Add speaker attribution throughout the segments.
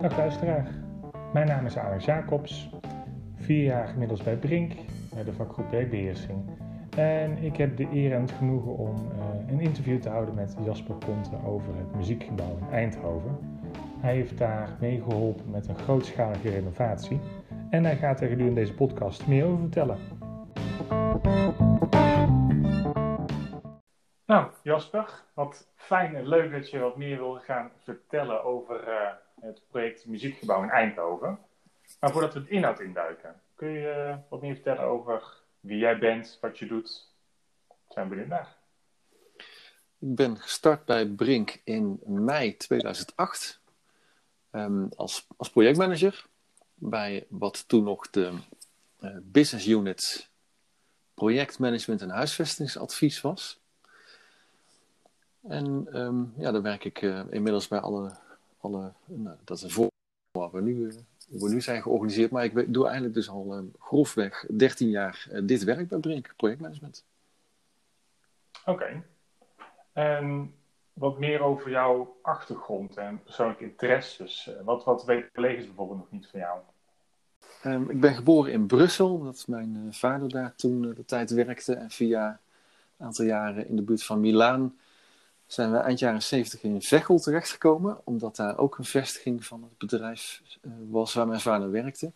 Speaker 1: Dag luisteraar, mijn naam is Alex Jacobs, vier jaar inmiddels bij Brink, bij de vakgroep projectbeheersing. En ik heb de eer en het genoegen om uh, een interview te houden met Jasper Ponte over het muziekgebouw in Eindhoven. Hij heeft daar meegeholpen met een grootschalige renovatie en hij gaat er gedurende deze podcast meer over vertellen. Nou, Jasper, wat fijn en leuk dat je wat meer wil gaan vertellen over uh, het project Muziekgebouw in Eindhoven. Maar voordat we het inhoud induiken, kun je uh, wat meer vertellen over wie jij bent, wat je doet? Zijn we naar.
Speaker 2: Ik ben gestart bij Brink in mei 2008 um, als, als projectmanager bij wat toen nog de uh, business unit projectmanagement en huisvestingsadvies was. En um, ja, daar werk ik uh, inmiddels bij alle, alle nou, dat is een voor waar we nu, uh, we nu zijn georganiseerd. Maar ik doe eigenlijk dus al uh, grofweg 13 jaar dit werk bij Brink, projectmanagement.
Speaker 1: Oké. Okay. En wat meer over jouw achtergrond en persoonlijke interesses. Wat, wat weten collega's bijvoorbeeld nog niet van jou?
Speaker 2: Um, ik ben geboren in Brussel, dat mijn vader daar toen de tijd werkte. En via een aantal jaren in de buurt van Milaan zijn we eind jaren 70 in Veghel terechtgekomen, omdat daar ook een vestiging van het bedrijf uh, was waar mijn vader werkte.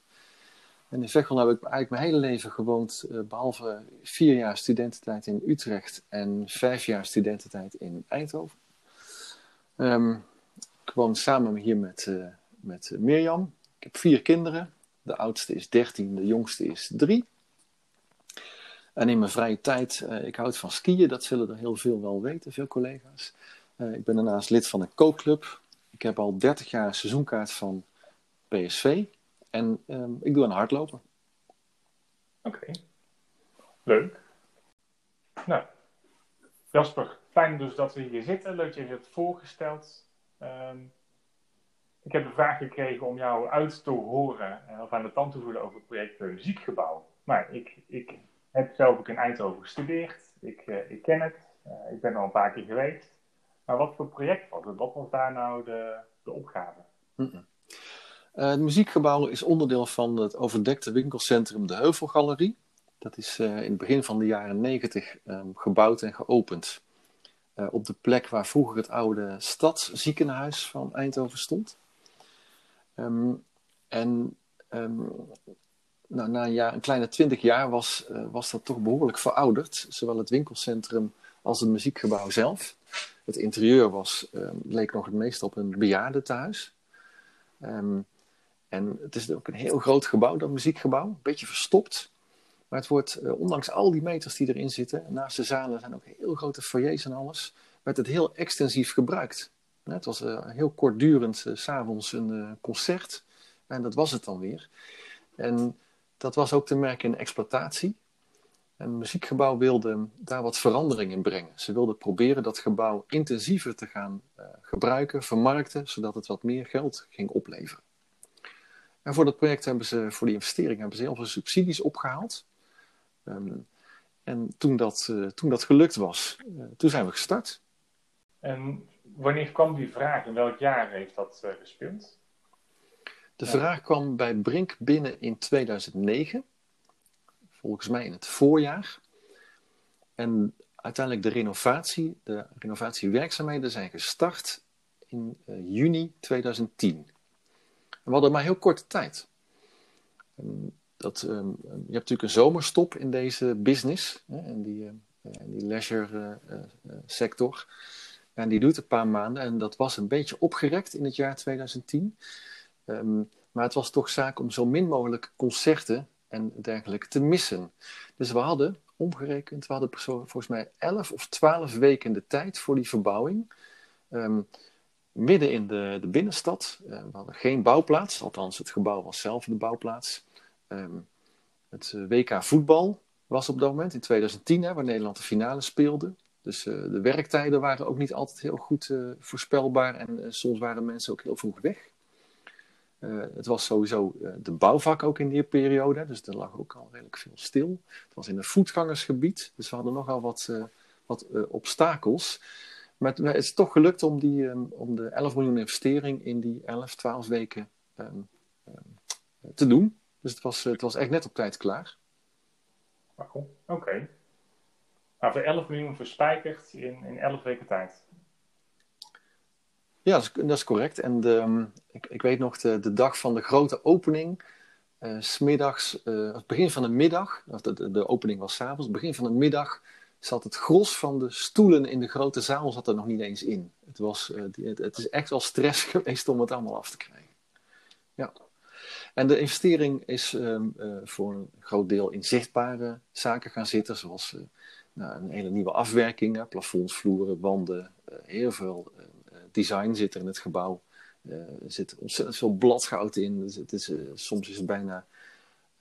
Speaker 2: En in Veghel heb ik eigenlijk mijn hele leven gewoond, uh, behalve vier jaar studententijd in Utrecht en vijf jaar studententijd in Eindhoven. Um, ik woon samen hier met, uh, met Mirjam. Ik heb vier kinderen. De oudste is 13, de jongste is 3. En in mijn vrije tijd, uh, ik houd van skiën, dat zullen er heel veel wel weten, veel collega's. Uh, ik ben daarnaast lid van een kookclub. Ik heb al 30 jaar seizoenkaart van PSV. En um, ik doe een hardlopen.
Speaker 1: Oké, leuk. Nou, Jasper, fijn dus dat we hier zitten. Leuk dat je hebt voorgesteld. Um, ik heb de vraag gekregen om jou uit te horen of aan de tand te voelen over het project Muziekgebouw. Maar ik, ik heb zelf ook in Eindhoven gestudeerd. Ik, uh, ik ken het. Uh, ik ben er al een paar keer geweest. Maar wat voor project was het? Wat was daar nou de, de opgave?
Speaker 2: Uh, het muziekgebouw is onderdeel van het overdekte winkelcentrum De Heuvelgalerie. Dat is in het begin van de jaren negentig um, gebouwd en geopend. op de plek waar vroeger het oude stadsziekenhuis van Eindhoven stond. Um, en um, nou, na een, een kleine twintig jaar was, uh, was dat toch behoorlijk verouderd. Zowel het winkelcentrum als het muziekgebouw zelf. Het interieur was, uh, leek nog het meest op een bejaardentehuis. Um, en het is ook een heel groot gebouw, dat muziekgebouw. Een beetje verstopt. Maar het wordt, uh, ondanks al die meters die erin zitten, naast de zalen zijn ook heel grote foyers en alles, werd het heel extensief gebruikt. Het was heel kortdurend, s'avonds een concert. En dat was het dan weer. En dat was ook te merken in exploitatie. En het muziekgebouw wilde daar wat verandering in brengen. Ze wilden proberen dat gebouw intensiever te gaan uh, gebruiken, vermarkten, zodat het wat meer geld ging opleveren. En voor dat project hebben ze, voor die investering, hebben ze heel veel subsidies opgehaald. Um, en toen dat, uh, toen dat gelukt was, uh, toen zijn we gestart.
Speaker 1: En wanneer kwam die vraag? In welk jaar heeft dat gespeeld?
Speaker 2: De vraag kwam bij Brink binnen in 2009, volgens mij in het voorjaar. En uiteindelijk de renovatie, de renovatiewerkzaamheden zijn gestart in uh, juni 2010. En we hadden maar heel korte tijd. En dat, um, je hebt natuurlijk een zomerstop in deze business, hè, in die, uh, in die leisure uh, sector. En die doet een paar maanden en dat was een beetje opgerekt in het jaar 2010. Um, maar het was toch zaak om zo min mogelijk concerten en dergelijke te missen. Dus we hadden, omgerekend, we hadden volgens mij 11 of 12 weken de tijd voor die verbouwing. Um, midden in de, de binnenstad. Uh, we hadden geen bouwplaats, althans het gebouw was zelf de bouwplaats. Um, het uh, WK voetbal was op dat moment, in 2010, hè, waar Nederland de finale speelde. Dus uh, de werktijden waren ook niet altijd heel goed voorspelbaar en soms waren mensen ook heel vroeg weg. Uh, het was sowieso uh, de bouwvak ook in die periode, dus er lag ook al redelijk veel stil. Het was in een voetgangersgebied, dus we hadden nogal wat, uh, wat obstakels. Maar het, is toch gelukt om, die, um, om de 11 miljoen investering in die 11, 12 weken ehm, te doen. Dus het was, het was echt net op tijd klaar.
Speaker 1: Oké. Nou, voor 11 miljoen verspijkerd in, in 11 weken tijd.
Speaker 2: Ja, dat is, dat is correct. En de, ik, ik weet nog de, de dag van de grote opening. Uh, smiddags, uh, het begin van de middag, de, de, opening was s'avonds, begin van de middag zat het gros van de stoelen in de grote zaal zat er nog niet eens in. Het, was, uh, het, het, is echt wel stress geweest om het allemaal af te krijgen. Ja. En de investering is um, voor een groot deel in zichtbare zaken gaan zitten, zoals nou, een hele nieuwe afwerking, plafonds, vloeren, wanden, heel veel design zit er in het gebouw. Uh, er zit ontzettend veel bladgoud in. Dus het is, uh, soms is het bijna.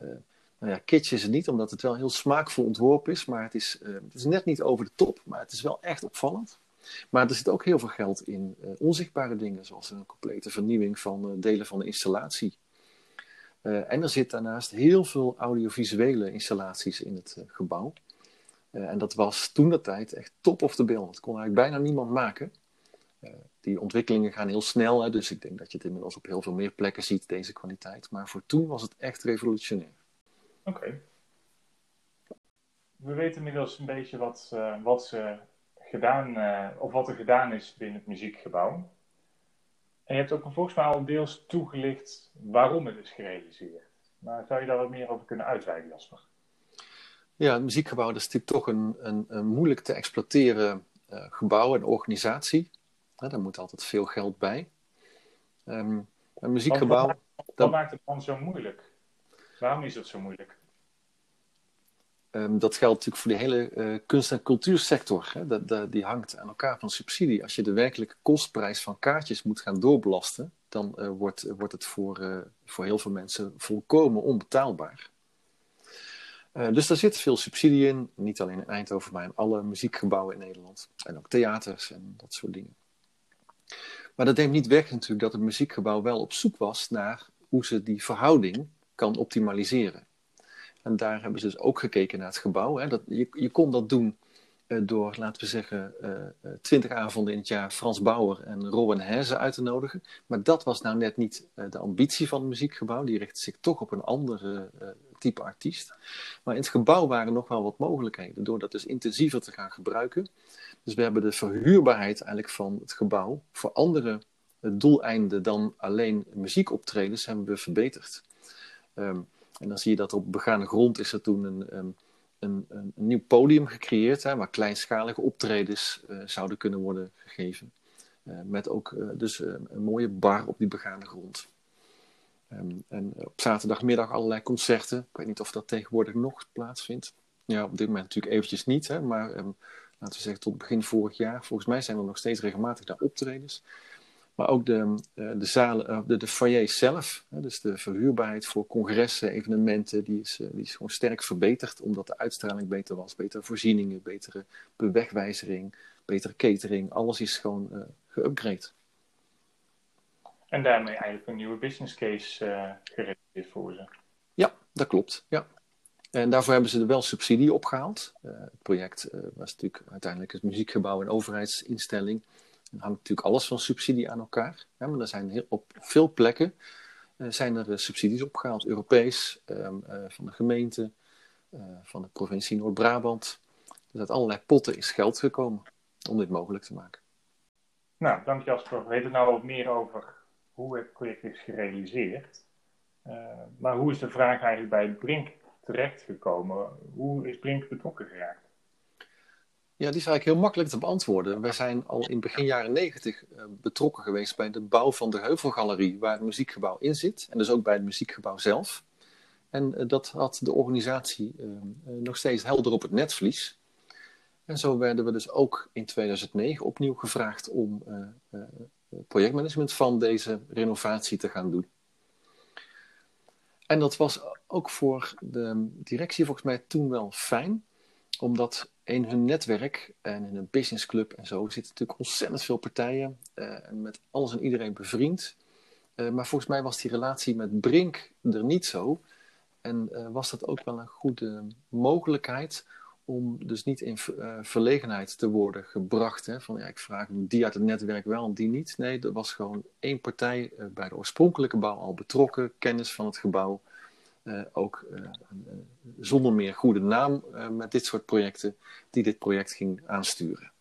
Speaker 2: Uh, nou ja, kitsch is het niet, omdat het wel heel smaakvol ontworpen is. Maar het is, het is net niet over de top. Maar het is wel echt opvallend. Maar er zit ook heel veel geld in onzichtbare dingen, zoals een complete vernieuwing van delen van de installatie. en er zit daarnaast heel veel audiovisuele installaties in het gebouw. en dat was toen de tijd echt top of the bill. Dat kon eigenlijk bijna niemand maken die ontwikkelingen gaan heel snel, hè, dus ik denk dat je het inmiddels op heel veel meer plekken ziet, deze kwaliteit. Maar voor toen was het echt revolutionair.
Speaker 1: Oké. We weten inmiddels een beetje wat, uh, wat, ze gedaan, uh, of wat er gedaan is binnen het muziekgebouw. En je hebt ook volgens mij al deels toegelicht waarom het is gerealiseerd. Maar zou je daar wat meer over kunnen uitweiden, Jasper?
Speaker 2: Ja, het muziekgebouw dat is natuurlijk toch een, een, een moeilijk te exploiteren uh, gebouw en organisatie. Ja, daar moet altijd veel geld bij. Um, een muziekgebouw.
Speaker 1: Wat, wat, maakt het dan zo moeilijk? Waarom is het zo moeilijk?
Speaker 2: Um, dat geldt natuurlijk voor de hele uh, kunst- en cultuursector. Hè. Dat, dat, die hangt aan elkaar van subsidie. Als je de werkelijke kostprijs van kaartjes moet gaan doorbelasten, dan uh, wordt, wordt het voor, uh, voor heel veel mensen volkomen onbetaalbaar. dus daar zit veel subsidie in, niet alleen in Eindhoven, maar in alle muziekgebouwen in Nederland. En ook theaters en dat soort dingen. Maar dat neemt niet weg natuurlijk dat het muziekgebouw wel op zoek was naar hoe ze die verhouding kan optimaliseren. En daar hebben ze dus ook gekeken naar het gebouw. Hè. Dat, je, je kon dat doen uh, door, laten we zeggen, eh, eh, twintig uh, avonden in het jaar Frans Bauer en Robin Herze uit te nodigen. Maar dat was nou net niet de ambitie van het muziekgebouw. Die richtte zich toch op een andere type artiest. Maar in het gebouw waren nog wel wat mogelijkheden. Door dat dus intensiever te gaan gebruiken, dus we hebben de verhuurbaarheid eigenlijk van het gebouw voor andere doeleinden dan alleen muziekoptredens hebben we verbeterd. Um, en dan zie je dat op begane grond is er toen een, um, een, een, een, nieuw podium gecreëerd, hè, waar kleinschalige optredens uh, zouden kunnen worden gegeven. Uh, met ook dus een mooie bar op die begane grond. Um, en op zaterdagmiddag allerlei concerten. Ik weet niet of dat tegenwoordig nog plaatsvindt. Ja, op dit moment natuurlijk eventjes niet, hè, maar laten we zeggen tot begin vorig jaar. Volgens mij zijn er nog steeds regelmatig daar optredens. Maar ook de, eh, de zalen, eh, de, de foyer zelf, dus de verhuurbaarheid voor congressen, evenementen, die is, eh, die is gewoon sterk verbeterd. Omdat de uitstraling beter was. Betere voorzieningen, betere bewegwijzering, betere catering. Alles is gewoon uh, geüpgrade.
Speaker 1: En daarmee eigenlijk een nieuwe business case uh, gerealiseerd voor ze.
Speaker 2: Ja, dat klopt. Ja. En daarvoor hebben ze er wel subsidie opgehaald. Uh, het project uh, was natuurlijk uiteindelijk het muziekgebouw en overheidsinstelling. Er hangt natuurlijk alles van subsidie aan elkaar. Maar er zijn heel, op veel plekken uh, zijn er subsidies opgehaald. Europees, um, van de gemeente, van de provincie Noord-Brabant. Dus uit allerlei potten is geld gekomen om dit mogelijk te maken.
Speaker 1: Nou, dank Jasper. We weten nou wat meer over hoe het project is gerealiseerd. maar hoe is de vraag eigenlijk bij Brink terechtgekomen? Hoe is Brink betrokken geraakt?
Speaker 2: Ja, die is eigenlijk heel makkelijk te beantwoorden. Wij zijn al in begin jaren negentig uh, betrokken geweest bij de bouw van de Heuvelgalerie, waar het muziekgebouw in zit. En dus ook bij het muziekgebouw zelf. En uh, dat had de organisatie uh, nog steeds helder op het netvlies. En zo werden we dus ook in 2009 opnieuw gevraagd om projectmanagement van deze renovatie te gaan doen. En dat was ook voor de directie volgens mij toen wel fijn, omdat in hun netwerk en in een businessclub en zo zitten natuurlijk ontzettend veel partijen uh, met alles en iedereen bevriend. Uh, maar volgens mij was die relatie met Brink er niet zo. En uh, was dat ook wel een goede mogelijkheid om dus niet in uh, verlegenheid te worden gebracht. Hè? Van ja, ik vraag die uit het netwerk wel en die niet. Nee, er was gewoon één partij uh, bij de oorspronkelijke bouw al betrokken, kennis van het gebouw. Uh, ook zonder meer goede naam met dit soort projecten, die dit project ging aansturen.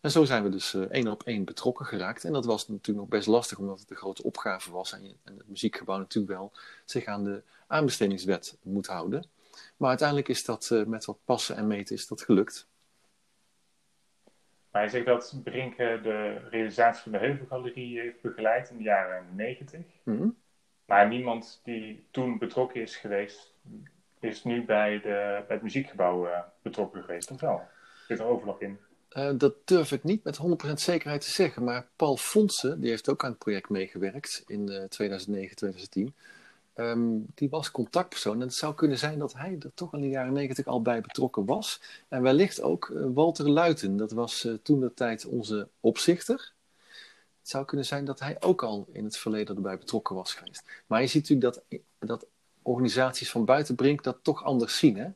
Speaker 2: En zo zijn we dus één op één betrokken geraakt. En dat was natuurlijk nog best lastig, omdat het een grote opgave was. En het muziekgebouw natuurlijk wel zich aan de aanbestedingswet moet houden. Maar uiteindelijk is dat uh, met wat passen en meten is dat gelukt.
Speaker 1: Maar je zegt dat Brinke de realisatie van de Heuvelgalerie heeft begeleid in de jaren 90. Mm Maar niemand die toen betrokken is geweest, is nu bij, de, bij het muziekgebouw uh, betrokken geweest, of wel? Zit er overlap in?
Speaker 2: Uh, dat durf ik niet met 100% zekerheid te zeggen. Maar Paul Fonsen, die heeft ook aan het project meegewerkt in 2009, 2010. Um, die was contactpersoon. En het zou kunnen zijn dat hij er toch in de jaren negentig al bij betrokken was. En wellicht ook uh, Walter Luiten. Dat was uh, toen de tijd onze opzichter. Het zou kunnen zijn dat hij ook al in het verleden erbij betrokken was geweest. Maar je ziet natuurlijk dat, dat organisaties van buiten Brink dat toch anders zien. Hè?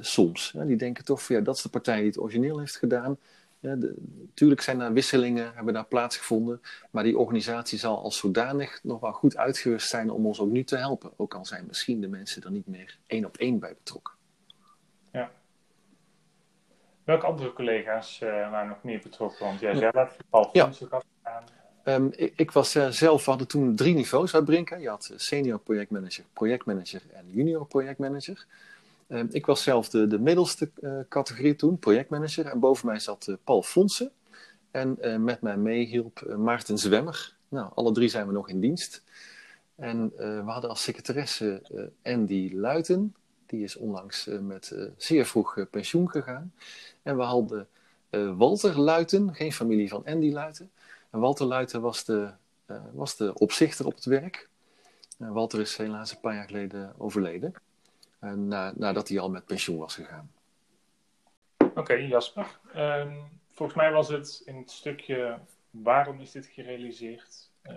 Speaker 2: Soms. Hè? Die denken toch van ja, dat is de partij die het origineel heeft gedaan. Ja, natuurlijk zijn er wisselingen, hebben daar plaatsgevonden, maar die organisatie zal als zodanig nog wel goed uitgerust zijn om ons ook nu te helpen. Ook al zijn misschien de mensen er niet meer één op één bij betrokken.
Speaker 1: Ja. Welke andere collega's uh, waren nog meer betrokken? Want jij zelf, Paul ja. aan.
Speaker 2: Um, ik, ik, was uh, zelf, we hadden toen drie niveaus uitbrengen. Je had senior projectmanager, projectmanager en junior projectmanager. Ehm, ik was zelf de, de middelste uh, categorie toen, projectmanager. En boven mij zat uh, Paul Fonsen. En uh, met mij meehielp Maarten Zwemmer. Nou, alle drie zijn we nog in dienst. En we hadden als secretaresse Andy Luiten. Die is onlangs met zeer vroeg pensioen gegaan. En we hadden Walter Luiten, geen familie van Andy Luiten. En Walter Luiten was de, was de opzichter op het werk. Walter is helaas een paar jaar geleden overleden. En, na, nadat hij al met pensioen was gegaan.
Speaker 1: Oké, Jasper. Um, volgens mij was het in het stukje waarom is dit gerealiseerd, uh,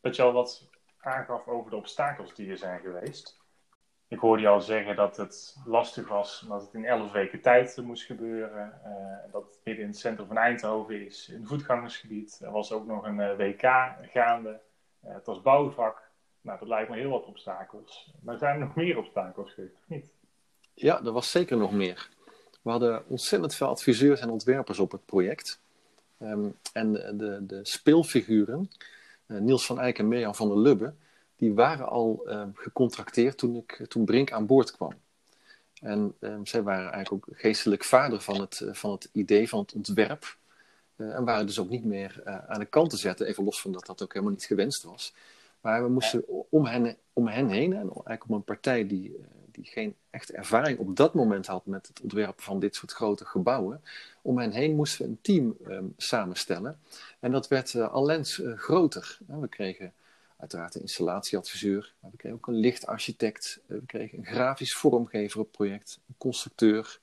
Speaker 1: dat je al wat aangaf over de obstakels die er zijn geweest. Ik hoorde je al zeggen dat het lastig was, omdat het in elf weken tijd moest gebeuren. Uh, dat het midden in het centrum van Eindhoven is, een voetgangersgebied. Er was ook nog een WK gaande. het was bouwvak. Nou, dat lijkt me heel wat obstakels. Maar zijn er nog meer obstakels geweest, of niet?
Speaker 2: Ja, er was zeker nog meer. We hadden ontzettend veel adviseurs en ontwerpers op het project. Um, en de, de, speelfiguren, uh, Niels van Eyck en Mirjam van der Lubbe, die waren al uh, gecontracteerd toen, ik, toen Brink aan boord kwam. En um, zij waren eigenlijk ook geestelijk vader van het, uh, van het idee, van het ontwerp. Eh, en waren dus ook niet meer aan de kant te zetten, even los van dat dat ook helemaal niet gewenst was. Maar we moesten om hen, om hen heen, en eigenlijk om een partij die, eh, die geen echte ervaring op dat moment had met het ontwerpen van dit soort grote gebouwen, om hen heen moesten we een team um, samenstellen. En dat werd uh, allens uh, groter. we kregen uiteraard een installatieadviseur, maar we kregen ook een lichtarchitect, we kregen een grafisch vormgever op project, een constructeur,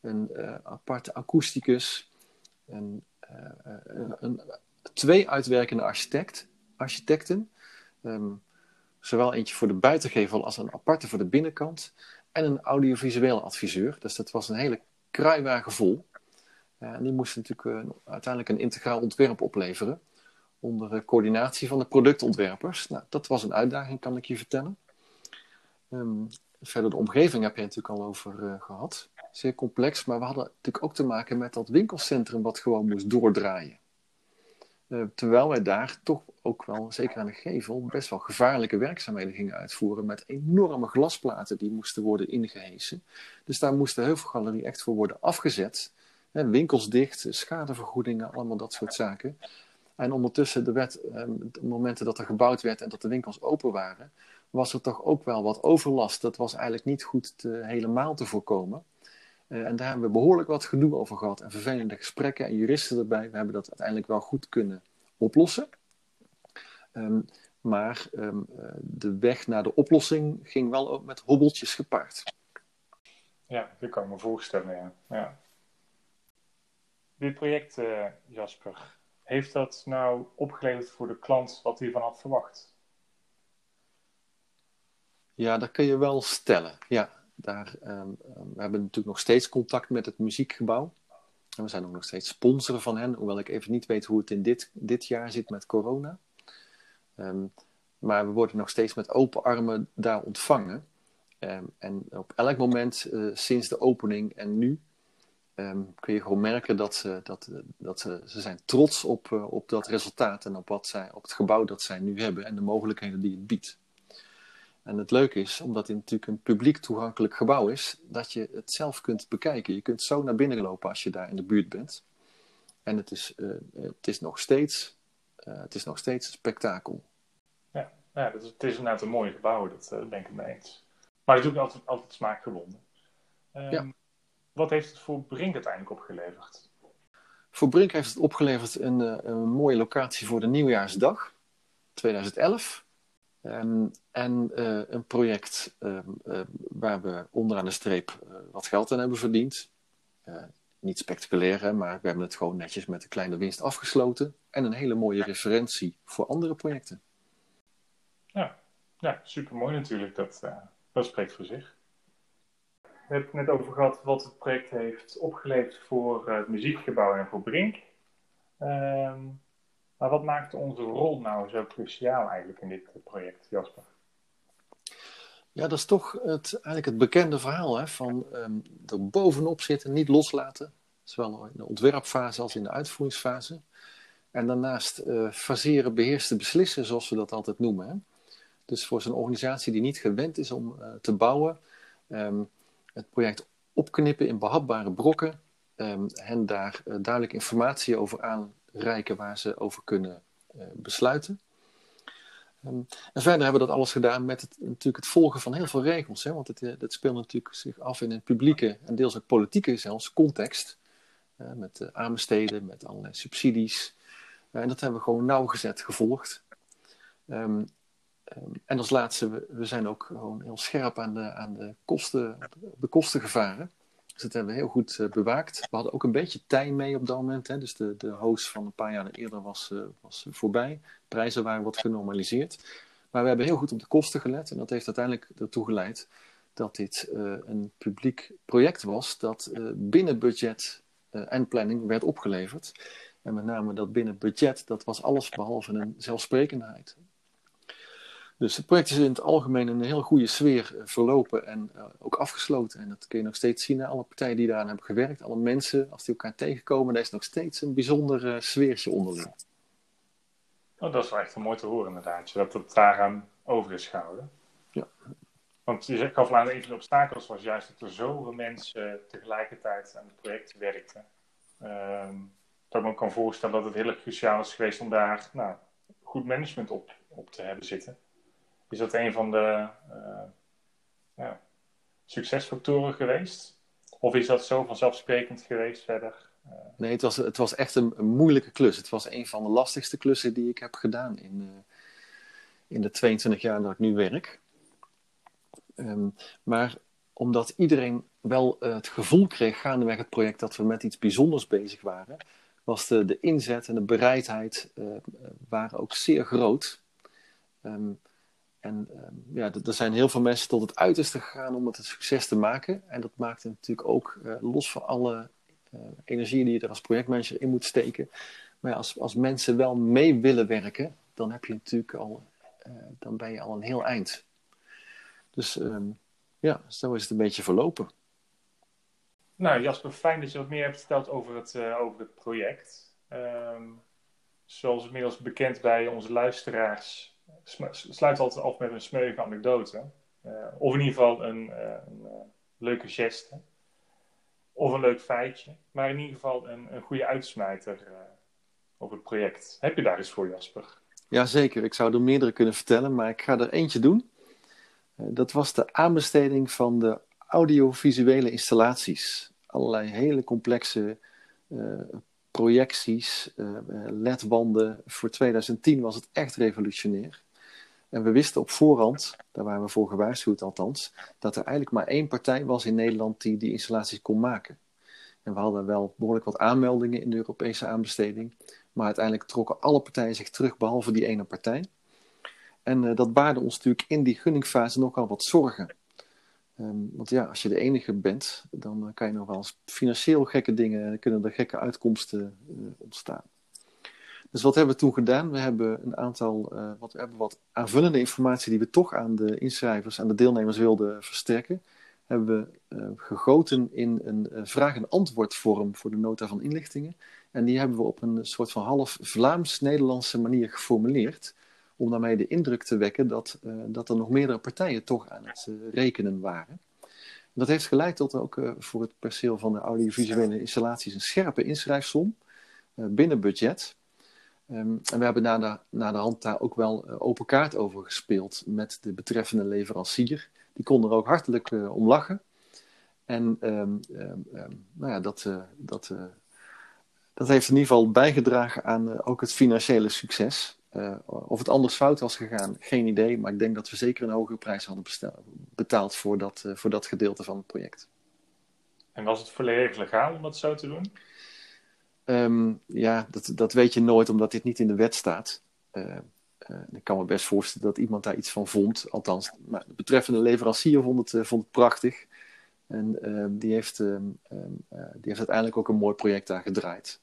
Speaker 2: een aparte akoesticus, een, een, een, twee uitwerkende architect, architecten Um, zowel eentje voor de buitengevel als een aparte voor de binnenkant. En een audiovisueel adviseur. Dus dat was een hele kruiwagen vol. Uh, en die moest natuurlijk uh, uiteindelijk een integraal ontwerp opleveren. Onder uh, coördinatie van de productontwerpers. Nou, dat was een uitdaging, kan ik je vertellen. Um, verder de omgeving heb je natuurlijk al over gehad. Zeer complex, maar we hadden natuurlijk ook te maken met dat winkelcentrum wat gewoon moest doordraaien. Uh, terwijl wij daar toch ook wel, zeker aan de gevel, best wel gevaarlijke werkzaamheden gingen uitvoeren met enorme glasplaten die moesten worden ingehesen. Dus daar moest de Heuvelgalerie echt voor worden afgezet. Hè, winkels dicht, schadevergoedingen, allemaal dat soort zaken. En ondertussen, de wet, eh, de momenten dat er gebouwd werd en dat de winkels open waren, was er toch ook wel wat overlast. Dat was eigenlijk niet goed te, helemaal te voorkomen. Uh, en daar hebben we behoorlijk wat gedoe over gehad en vervelende gesprekken en juristen erbij. We hebben dat uiteindelijk wel goed kunnen oplossen. Um, maar um, de weg naar de oplossing ging wel ook met hobbeltjes gepaard.
Speaker 1: Ja, dat kan ik me voorstellen, ja. ja. Dit project, uh, Jasper, heeft dat nou opgeleverd voor de klant wat hij van had verwacht?
Speaker 2: Ja, dat kun je wel stellen, ja. Daar, ehm, we hebben natuurlijk nog steeds contact met het muziekgebouw. En we zijn ook nog steeds sponsoren van hen, hoewel ik even niet weet hoe het in dit, dit jaar zit met corona. Ehm, maar we worden nog steeds met open armen daar ontvangen. En op elk moment uh, sinds de opening en nu um, kun je gewoon merken dat, ze, dat, dat ze, ze zijn trots op, uh, op dat resultaat en op, wat zij, op het gebouw dat zij nu hebben en de mogelijkheden die het biedt. En het leuke is, omdat het natuurlijk een publiek toegankelijk gebouw is, dat je het zelf kunt bekijken. Je kunt zo naar binnen lopen als je daar in de buurt bent. En het is, uh, het is, nog, steeds, het is nog steeds een spektakel.
Speaker 1: Ja, ja het, is, het is inderdaad een mooi gebouw, dat ben ik het mee eens. Maar het is ook altijd, altijd smaakgebonden. Um, ja. Wat heeft het voor Brink uiteindelijk opgeleverd?
Speaker 2: Voor Brink heeft het opgeleverd een, eh, een mooie locatie voor de nieuwjaarsdag 2011. Um, en uh, een project uh, uh, waar we onderaan de streep wat geld aan hebben verdiend. niet spectaculair, hè, maar we hebben het gewoon netjes met een kleine winst afgesloten. En een hele mooie referentie voor andere projecten.
Speaker 1: Ja, ja super mooi natuurlijk. Dat, dat spreekt voor zich. We hebben het net over gehad wat het project heeft opgeleverd voor het muziekgebouw en voor Brink. Um, maar wat maakt onze rol nou zo cruciaal eigenlijk in dit project, Jasper?
Speaker 2: Ja, dat is toch het, eigenlijk het bekende verhaal hè, van um, er bovenop zitten, niet loslaten. Zowel in de ontwerpfase als in de uitvoeringsfase. En daarnaast uh, faseren, beheerste beslissen, zoals we dat altijd noemen. Hè. Dus voor zo'n organisatie die niet gewend is om uh, te bouwen, um, het project opknippen in behapbare brokken, um, hen daar duidelijk informatie over aanreiken waar ze over kunnen uh, besluiten. Um, en verder hebben we dat alles gedaan met het, natuurlijk het volgen van heel veel regels. Hè, want het, dat speelt natuurlijk zich af in een publieke en deels ook politieke zelfs context. Uh, met aanbesteden, met allerlei subsidies. en dat hebben we gewoon nauwgezet gevolgd. Um, Ehm, en als laatste, we, zijn ook gewoon heel scherp aan de, aan de, kosten, de kostengevaren. Dus dat hebben we heel goed uh, bewaakt. We hadden ook een beetje tij mee op dat moment. Hè? Dus de, de host van een paar jaar eerder was, uh, was voorbij. Prijzen waren wat genormaliseerd. Maar we hebben heel goed op de kosten gelet. En dat heeft uiteindelijk ertoe geleid dat dit een publiek project was dat binnen budget en planning werd opgeleverd. En met name dat binnen budget, dat was alles behalve een zelfsprekendheid. Dus het project is in het algemeen een heel goede sfeer eh, verlopen en uh, ook afgesloten. En dat kun je nog steeds zien alle partijen die daaraan hebben gewerkt. Alle mensen, als die elkaar tegenkomen, daar is nog steeds een bijzonder uh, sfeertje onderling.
Speaker 1: Oh, dat is wel echt mooi te horen inderdaad, dat het daaraan over is gehouden.
Speaker 2: Ja.
Speaker 1: Want je gaf aan een van de obstakels was juist dat er zoveel mensen tegelijkertijd aan het project werkten. Um, dat ik me kan voorstellen dat het heel cruciaal is geweest om daar nou, goed management op, op te hebben zitten. Is dat een van de uh, ja, succesfactoren geweest? Of is dat zo vanzelfsprekend geweest verder?
Speaker 2: Uh... Nee, het was, het was echt een, moeilijke klus. Het was een van de lastigste klussen die ik heb gedaan in, uh, in de 22 jaar dat ik nu werk. Um, maar omdat iedereen wel het gevoel kreeg gaandeweg het project dat we met iets bijzonders bezig waren, was de, de inzet en de bereidheid waren ook zeer groot. Um, en uh, ja, er zijn heel veel mensen tot het uiterste gegaan om het een succes te maken. En dat maakt het natuurlijk ook uh, los van alle uh, energie die je er als projectmanager in moet steken. Maar ja, als, als mensen wel mee willen werken, dan heb je natuurlijk al, eh, dan ben je al een heel eind. Dus um, ja, zo is het een beetje verlopen.
Speaker 1: Nou, Jasper, fijn dat je wat meer hebt verteld over het, over het project. Um, zoals inmiddels bekend bij onze luisteraars sluit altijd af met een smeuïge anekdote. Uh, of in ieder geval een, uh, een uh, leuke geste. Of een leuk feitje. Maar in ieder geval een, een goede uitsmijter op het project. Heb je daar eens voor, Jasper?
Speaker 2: Jazeker, ik zou er meerdere kunnen vertellen, maar ik ga er eentje doen. dat was de aanbesteding van de audiovisuele installaties. Allerlei hele complexe projecties, ledwanden. Voor 2010 was het echt revolutionair. En we wisten op voorhand, daar waren we voor gewaarschuwd althans, dat er eigenlijk maar één partij was in Nederland die die installaties kon maken. En we hadden wel behoorlijk wat aanmeldingen in de Europese aanbesteding, maar uiteindelijk trokken alle partijen zich terug behalve die ene partij. En uh, dat baarde ons natuurlijk in die gunningfase nogal wat zorgen. Ehm, want ja, als je de enige bent, dan eh, kan je nog wel eens financieel gekke dingen, kunnen er gekke uitkomsten ontstaan. Dus wat hebben we toen gedaan? We hebben een aantal, wat, we hebben wat aanvullende informatie die we toch aan de inschrijvers, aan de deelnemers wilden versterken hebben we uh, gegoten in een uh, vraag- en antwoordvorm voor de nota van inlichtingen. En die hebben we op een soort van half Vlaams-Nederlandse manier geformuleerd. Om daarmee de indruk te wekken dat, dat er nog meerdere partijen toch aan het rekenen waren. Dat heeft geleid tot ook voor het perceel van de audiovisuele installaties een scherpe inschrijfsom binnen budget. Um, en we hebben na de, de hand daar ook wel open kaart over gespeeld met de betreffende leverancier die kon er ook hartelijk uh, om lachen. En um, um, nou ja, dat, uh, dat, dat heeft in ieder geval bijgedragen aan ook het financiële succes. of het anders fout was gegaan, geen idee. Maar ik denk dat we zeker een hogere prijs hadden betaald voor dat, voor dat gedeelte van het project.
Speaker 1: En was het volledig legaal om dat zo te doen?
Speaker 2: Um, ja, dat, dat weet je nooit, omdat dit niet in de wet staat. Uh, ik kan me best voorstellen dat iemand daar iets van vond. Althans, maar de betreffende leverancier vond het, uh, vond het prachtig. En uh, die, heeft, ehm, ehm, die heeft uiteindelijk ook een mooi project daar gedraaid.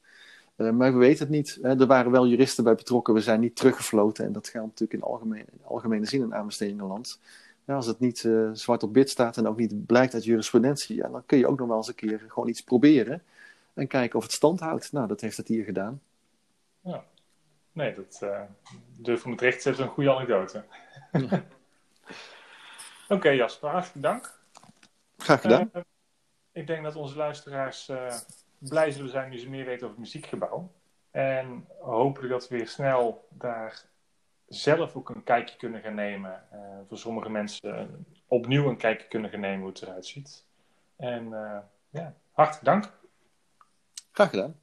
Speaker 2: maar we weten het niet. Hè. Er waren wel juristen bij betrokken. We zijn niet teruggefloten. En dat geldt natuurlijk in algemeen, algemene zin in aanbestedingenland. Ja, als het niet zwart op wit staat en ook niet blijkt uit jurisprudentie, dan kun je ook nog wel eens een keer gewoon iets proberen. En kijken of het stand houdt. Nou, dat heeft het hier gedaan.
Speaker 1: Ja. Nee, dat uh, durf ik met recht zetten een goede anekdote. Oké, okay, Jasper, hartelijk dank.
Speaker 2: Graag gedaan. Uh,
Speaker 1: ik denk dat onze luisteraars uh, blij zullen zijn nu ze meer weten over het muziekgebouw. En hopelijk dat we weer snel daar zelf ook een kijkje kunnen gaan nemen. voor sommige mensen opnieuw een kijkje kunnen gaan nemen hoe het eruit ziet. En ja, hartelijk dank.
Speaker 2: Kalk dan.